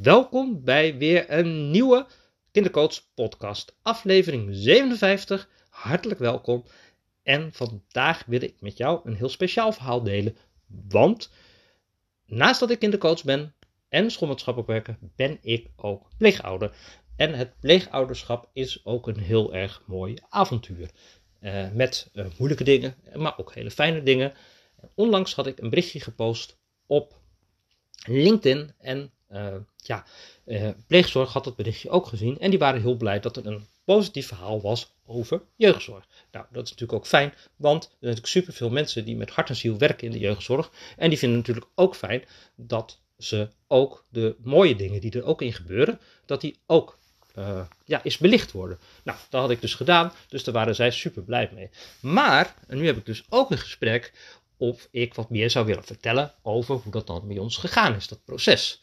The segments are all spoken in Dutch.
Welkom bij weer een nieuwe Kindercoach podcast, aflevering 57. Hartelijk welkom. En vandaag wil ik met jou een heel speciaal verhaal delen, want naast dat ik kindercoach ben en schoolmaatschappelijk werker, ben ik ook pleegouder. En het pleegouderschap is ook een heel erg mooi avontuur. Uh, met uh, moeilijke dingen, maar ook hele fijne dingen. Onlangs had ik een berichtje gepost op LinkedIn en ja, pleegzorg had dat berichtje ook gezien en die waren heel blij dat er een positief verhaal was over jeugdzorg. Nou, dat is natuurlijk ook fijn, want er zijn natuurlijk superveel mensen die met hart en ziel werken in de jeugdzorg en die vinden natuurlijk ook fijn dat ze ook de mooie dingen die er ook in gebeuren, dat die ook uh, ja, is belicht worden. Nou, dat had ik dus gedaan, dus daar waren zij super blij mee. Maar, en nu heb ik dus ook een gesprek of ik wat meer zou willen vertellen over hoe dat dan bij ons gegaan is, dat proces.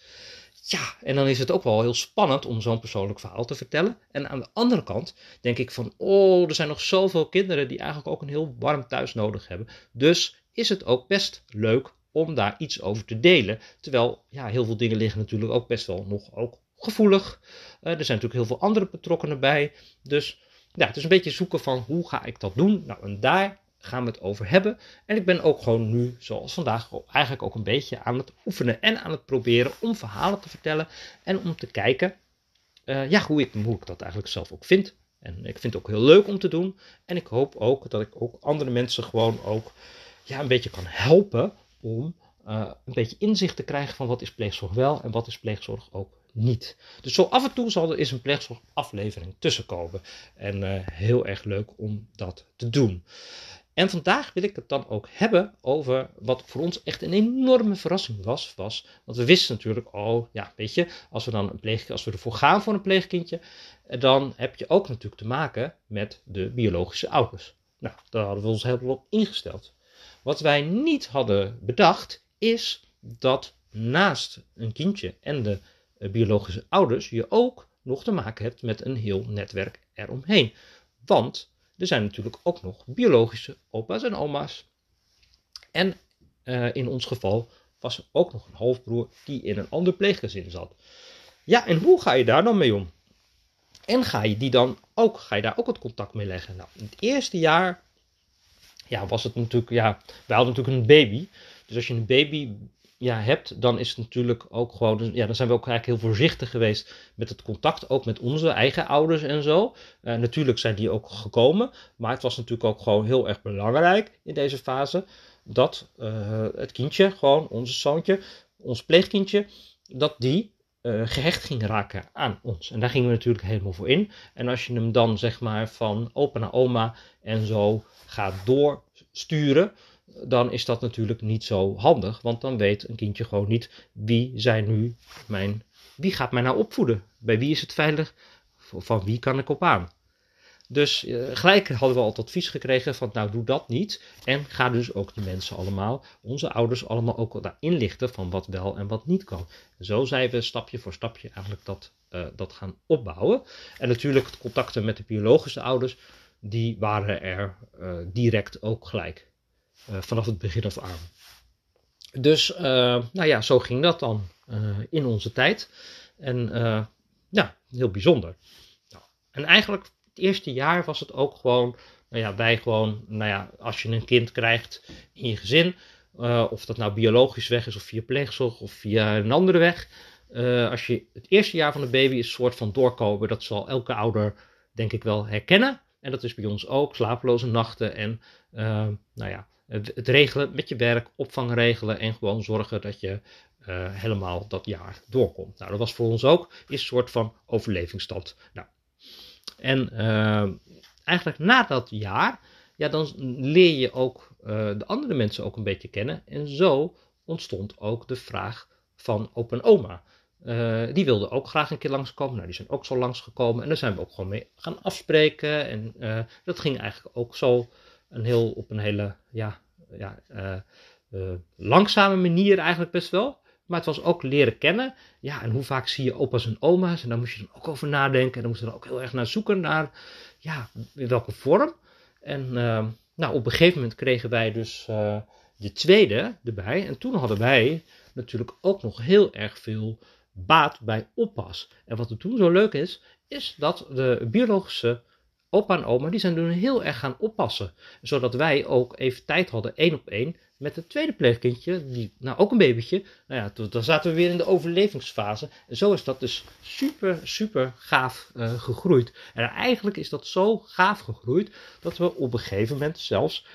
Ja, en dan is het ook wel heel spannend om zo'n persoonlijk verhaal te vertellen. En aan de andere kant denk ik van, oh, er zijn nog zoveel kinderen die eigenlijk ook een heel warm thuis nodig hebben. Dus is het ook best leuk om daar iets over te delen. Terwijl, ja, heel veel dingen liggen natuurlijk ook best wel nog ook gevoelig. Uh, er zijn natuurlijk heel veel andere betrokkenen bij. Dus ja, het is een beetje zoeken van hoe ga ik dat doen. Nou, en daar gaan we het over hebben. En ik ben ook gewoon nu, zoals vandaag, eigenlijk ook een beetje aan het oefenen en aan het proberen om verhalen te vertellen. En om te kijken uh, ja, hoe, ik, hoe ik dat eigenlijk zelf ook vind. En ik vind het ook heel leuk om te doen. En ik hoop ook dat ik ook andere mensen gewoon ook ja, een beetje kan helpen om uh, een beetje inzicht te krijgen van wat is pleegzorg wel en wat is pleegzorg ook niet. Dus zo af en toe zal er eens een pleegzorgaflevering tussenkomen. En uh, heel erg leuk om dat te doen. En vandaag wil ik het dan ook hebben over wat voor ons echt een enorme verrassing was. was want we wisten natuurlijk, oh ja, weet je, als we dan een pleeg, als we ervoor gaan voor een pleegkindje, eh, dan heb je ook natuurlijk te maken met de biologische ouders. Nou, daar hadden we ons helemaal op ingesteld. Wat wij niet hadden bedacht, is dat naast een kindje en de eh, biologische ouders je ook nog te maken hebt met een heel netwerk eromheen. Want er zijn natuurlijk ook nog biologische opa's en oma's. En uh, in ons geval was er ook nog een halfbroer die in een ander pleeggezin zat. Ja, en hoe ga je daar dan mee om? En ga je die dan ook, ga je daar ook het contact mee leggen? Nou, in het eerste jaar ja, was het natuurlijk, ja, wij hadden natuurlijk een baby. Dus als je een baby ja, hebt, dan is het natuurlijk ook gewoon, ja, dan zijn we ook eigenlijk heel voorzichtig geweest met het contact, ook met onze eigen ouders en zo. Uh, natuurlijk zijn die ook gekomen, maar het was natuurlijk ook gewoon heel erg belangrijk in deze fase dat uh, het kindje, gewoon onze zoontje, ons pleegkindje, dat die uh, gehecht ging raken aan ons. En daar gingen we natuurlijk helemaal voor in. En als je hem dan zeg maar van opa naar oma en zo gaat doorsturen, dan is dat natuurlijk niet zo handig. Want dan weet een kindje gewoon niet wie zijn nu mijn. Wie gaat mij nou opvoeden? Bij wie is het veilig? Van wie kan ik op aan? Dus uh, gelijk hadden we al het advies gekregen van nou doe dat niet. En ga dus ook die mensen allemaal, onze ouders allemaal ook daar inlichten van wat wel en wat niet kan. Zo zijn we stapje voor stapje eigenlijk dat, uh, dat gaan opbouwen. En natuurlijk contacten met de biologische ouders, die waren er uh, direct ook gelijk. Uh, vanaf het begin af aan. Dus, uh, nou ja, zo ging dat dan uh, in onze tijd. En ja, heel bijzonder. Nou, en eigenlijk het eerste jaar was het ook gewoon, nou ja, wij gewoon, nou ja, als je een kind krijgt in je gezin, of dat nou biologisch weg is of via pleegzorg of via een andere weg. als je het eerste jaar van de baby is een soort van doorkomen, dat zal elke ouder denk ik wel herkennen. En dat is bij ons ook, slapeloze nachten en nou ja, het, regelen met je werk, opvang regelen en gewoon zorgen dat je uh, helemaal dat jaar doorkomt. Nou, dat was voor ons ook een soort van overlevingsstand. Nou, en uh, eigenlijk na dat jaar, ja, dan leer je ook uh, de andere mensen ook een beetje kennen. En zo ontstond ook de vraag van open oma. Die wilden ook graag een keer langskomen. Nou, die zijn ook zo langsgekomen. En daar zijn we ook gewoon mee gaan afspreken. En dat ging eigenlijk ook zo een heel, op een hele ja, ja, uh, uh, langzame manier eigenlijk best wel. Maar het was ook leren kennen. Ja, en hoe vaak zie je opa's en oma's? En daar moest je dan ook over nadenken. En dan moest je er ook heel erg naar zoeken naar, ja, in welke vorm. En uh, nou, op een gegeven moment kregen wij dus de tweede erbij. En toen hadden wij natuurlijk ook nog heel erg veel baat bij oppas. En wat er toen zo leuk is, is dat de biologische opa en oma, die zijn toen heel erg gaan oppassen. Zodat wij ook even tijd hadden, één op één, met het tweede pleegkindje, die, nou ook een babytje. Nou ja, dan zaten we weer in de overlevingsfase. En zo is dat dus super, super gaaf uh, gegroeid. En eigenlijk is dat zo gaaf gegroeid, dat we op een gegeven moment zelfs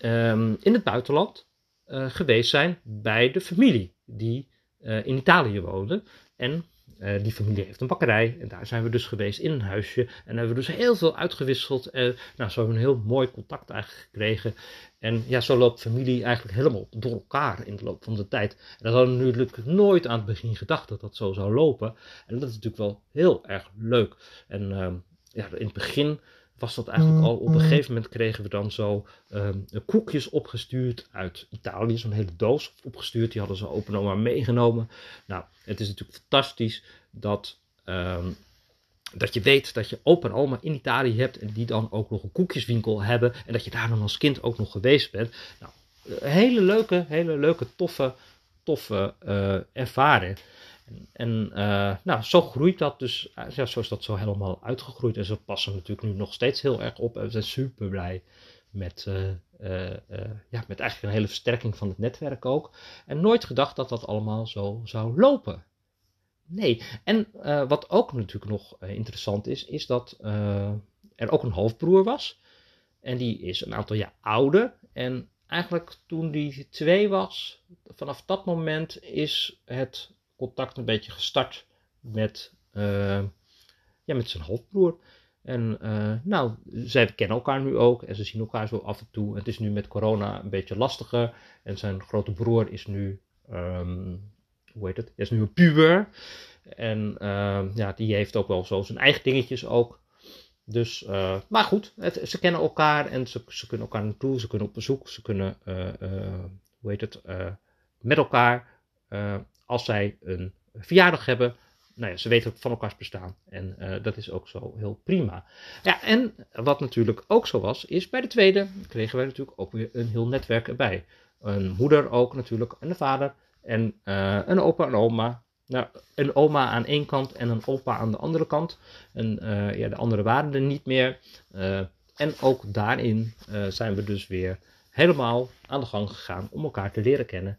um, in het buitenland uh, geweest zijn bij de familie die uh, in Italië woonde. En uh, die familie heeft een bakkerij en daar zijn we dus geweest in een huisje. En hebben we dus heel veel uitgewisseld. En nou, zo hebben we een heel mooi contact eigenlijk gekregen. En ja, zo loopt familie eigenlijk helemaal door elkaar in de loop van de tijd. En dat hadden we natuurlijk nooit aan het begin gedacht dat dat zo zou lopen. En dat is natuurlijk wel heel erg leuk. En uh, ja, in het begin was dat eigenlijk al. Op een mm-hmm. gegeven moment kregen we dan zo um, koekjes opgestuurd uit Italië. Zo'n hele doos opgestuurd. Die hadden ze open oma meegenomen. Nou, het is natuurlijk fantastisch dat, um, dat je weet dat je opa en oma in Italië hebt. En die dan ook nog een koekjeswinkel hebben. En dat je daar dan als kind ook nog geweest bent. Nou, hele leuke, hele leuke, toffe, toffe uh, ervaring. En uh, nou, zo groeit dat dus, ja, zo is dat zo helemaal uitgegroeid. En ze passen natuurlijk nu nog steeds heel erg op. En we zijn super blij met, uh, ja, met eigenlijk een hele versterking van het netwerk ook. En nooit gedacht dat dat allemaal zo zou lopen. Nee, en wat ook natuurlijk nog interessant is, is dat er ook een halfbroer was. En die is een aantal jaar ouder. En eigenlijk toen die twee was, vanaf dat moment is het contact een beetje gestart met, uh, ja, met zijn halfbroer. En uh, nou, zij kennen elkaar nu ook en ze zien elkaar zo af en toe. Het is nu met corona een beetje lastiger. En zijn grote broer is nu, um, hoe heet het? Is nu een puber. En uh, ja, die heeft ook wel zo zijn eigen dingetjes ook. Dus, uh, maar goed, het, ze kennen elkaar en ze, ze kunnen elkaar naartoe, ze kunnen op bezoek, ze kunnen, hoe heet het, met elkaar als zij een verjaardag hebben, nou ja, ze weten van elkaars bestaan. En uh, dat is ook zo heel prima. Ja, en wat natuurlijk ook zo was, is bij de tweede kregen wij natuurlijk ook weer een heel netwerk erbij. Een moeder ook natuurlijk, en een vader, en uh, een opa en oma. Nou, een oma aan één kant en een opa aan de andere kant. En uh, ja, de andere waren er niet meer. en ook daarin zijn we dus weer helemaal aan de gang gegaan om elkaar te leren kennen.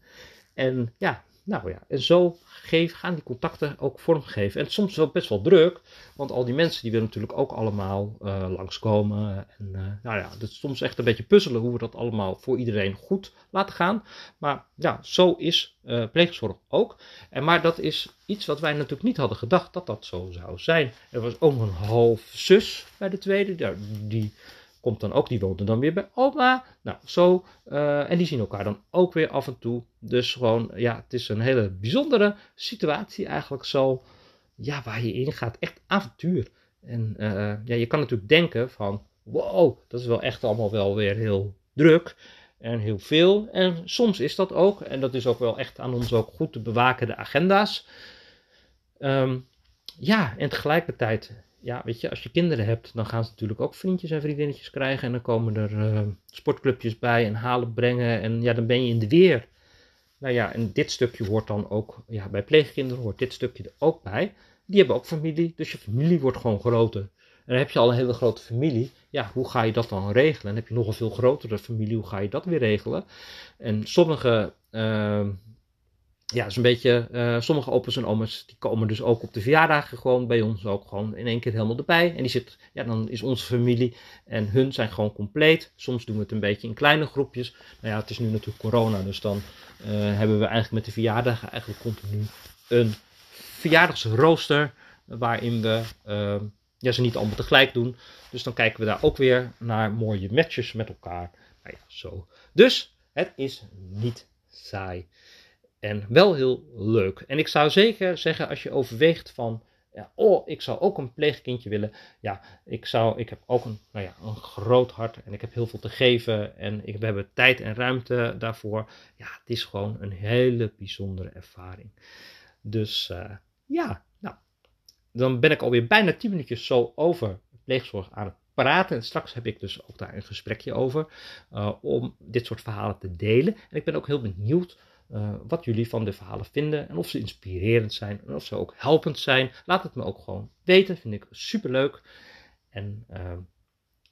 En ja, nou ja, en zo geef, gaan die contacten ook vormgeven. En soms wel best wel druk, want al die mensen die willen natuurlijk ook allemaal uh, langskomen. En uh, nou ja, het is soms echt een beetje puzzelen hoe we dat allemaal voor iedereen goed laten gaan. Maar ja, zo is uh, pleegzorg ook. En maar dat is iets wat wij natuurlijk niet hadden gedacht dat dat zo zou zijn. Er was ook een half zus bij de tweede, die komt dan ook, die woont dan weer bij oma. Nou, zo. Uh, en die zien elkaar dan ook weer af en toe. Dus gewoon, ja, het is een hele bijzondere situatie eigenlijk zo. Ja, waar je in gaat. Echt avontuur. En uh, ja, je kan natuurlijk denken van, wow, dat is wel echt allemaal wel weer heel druk. En heel veel. En soms is dat ook. En dat is ook wel echt aan ons ook goed te bewaken, de agenda's. Um, ja, en tegelijkertijd ja, weet je, als je kinderen hebt, dan gaan ze natuurlijk ook vriendjes en vriendinnetjes krijgen. En dan komen er uh, sportclubjes bij en halen, brengen. En ja, dan ben je in de weer. Nou ja, en dit stukje hoort dan ook, ja, bij pleegkinderen hoort dit stukje er ook bij. Die hebben ook familie, dus je familie wordt gewoon groter. En dan heb je al een hele grote familie. Ja, hoe ga je dat dan regelen? En heb je nog een veel grotere familie, hoe ga je dat weer regelen? En sommige uh, ja, is een beetje, uh, sommige opa's en oma's, die komen dus ook op de verjaardagen gewoon bij ons ook gewoon in één keer helemaal erbij. En die zit, ja, dan is onze familie en hun zijn gewoon compleet. Soms doen we het een beetje in kleine groepjes. Nou ja, het is nu natuurlijk corona, dus dan uh, hebben we eigenlijk met de verjaardagen eigenlijk continu een verjaardagsrooster waarin we uh, ja, ze niet allemaal tegelijk doen. Dus dan kijken we daar ook weer naar mooie matches met elkaar. Nou ja, zo. Dus het is niet saai. En wel heel leuk. En ik zou zeker zeggen, als je overweegt van, ja, oh, ik zou ook een pleegkindje willen. Ja, ik, zou, ik heb ook een, nou ja, een groot hart en ik heb heel veel te geven. En ik, we hebben tijd en ruimte daarvoor. Ja, het is gewoon een hele bijzondere ervaring. Dus uh, ja, nou, dan ben ik alweer bijna 10 minuutjes zo over pleegzorg aan het praten. En straks heb ik dus ook daar een gesprekje over. Uh, om dit soort verhalen te delen. En ik ben ook heel benieuwd eh, wat jullie van de verhalen vinden en of ze inspirerend zijn en of ze ook helpend zijn. Laat het me ook gewoon weten, vind ik super leuk. En ehm,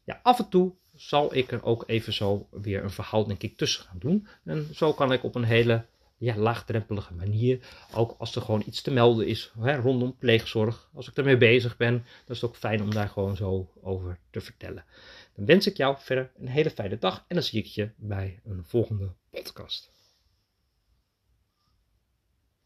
ja, af en toe zal ik er ook even zo weer een verhaal denk ik tussen gaan doen. En zo kan ik op een hele ja, laagdrempelige manier, ook als er gewoon iets te melden is hè, rondom pleegzorg, als ik ermee bezig ben, dan is het ook fijn om daar gewoon zo over te vertellen. Dan wens ik jou verder een hele fijne dag en dan zie ik je bij een volgende podcast.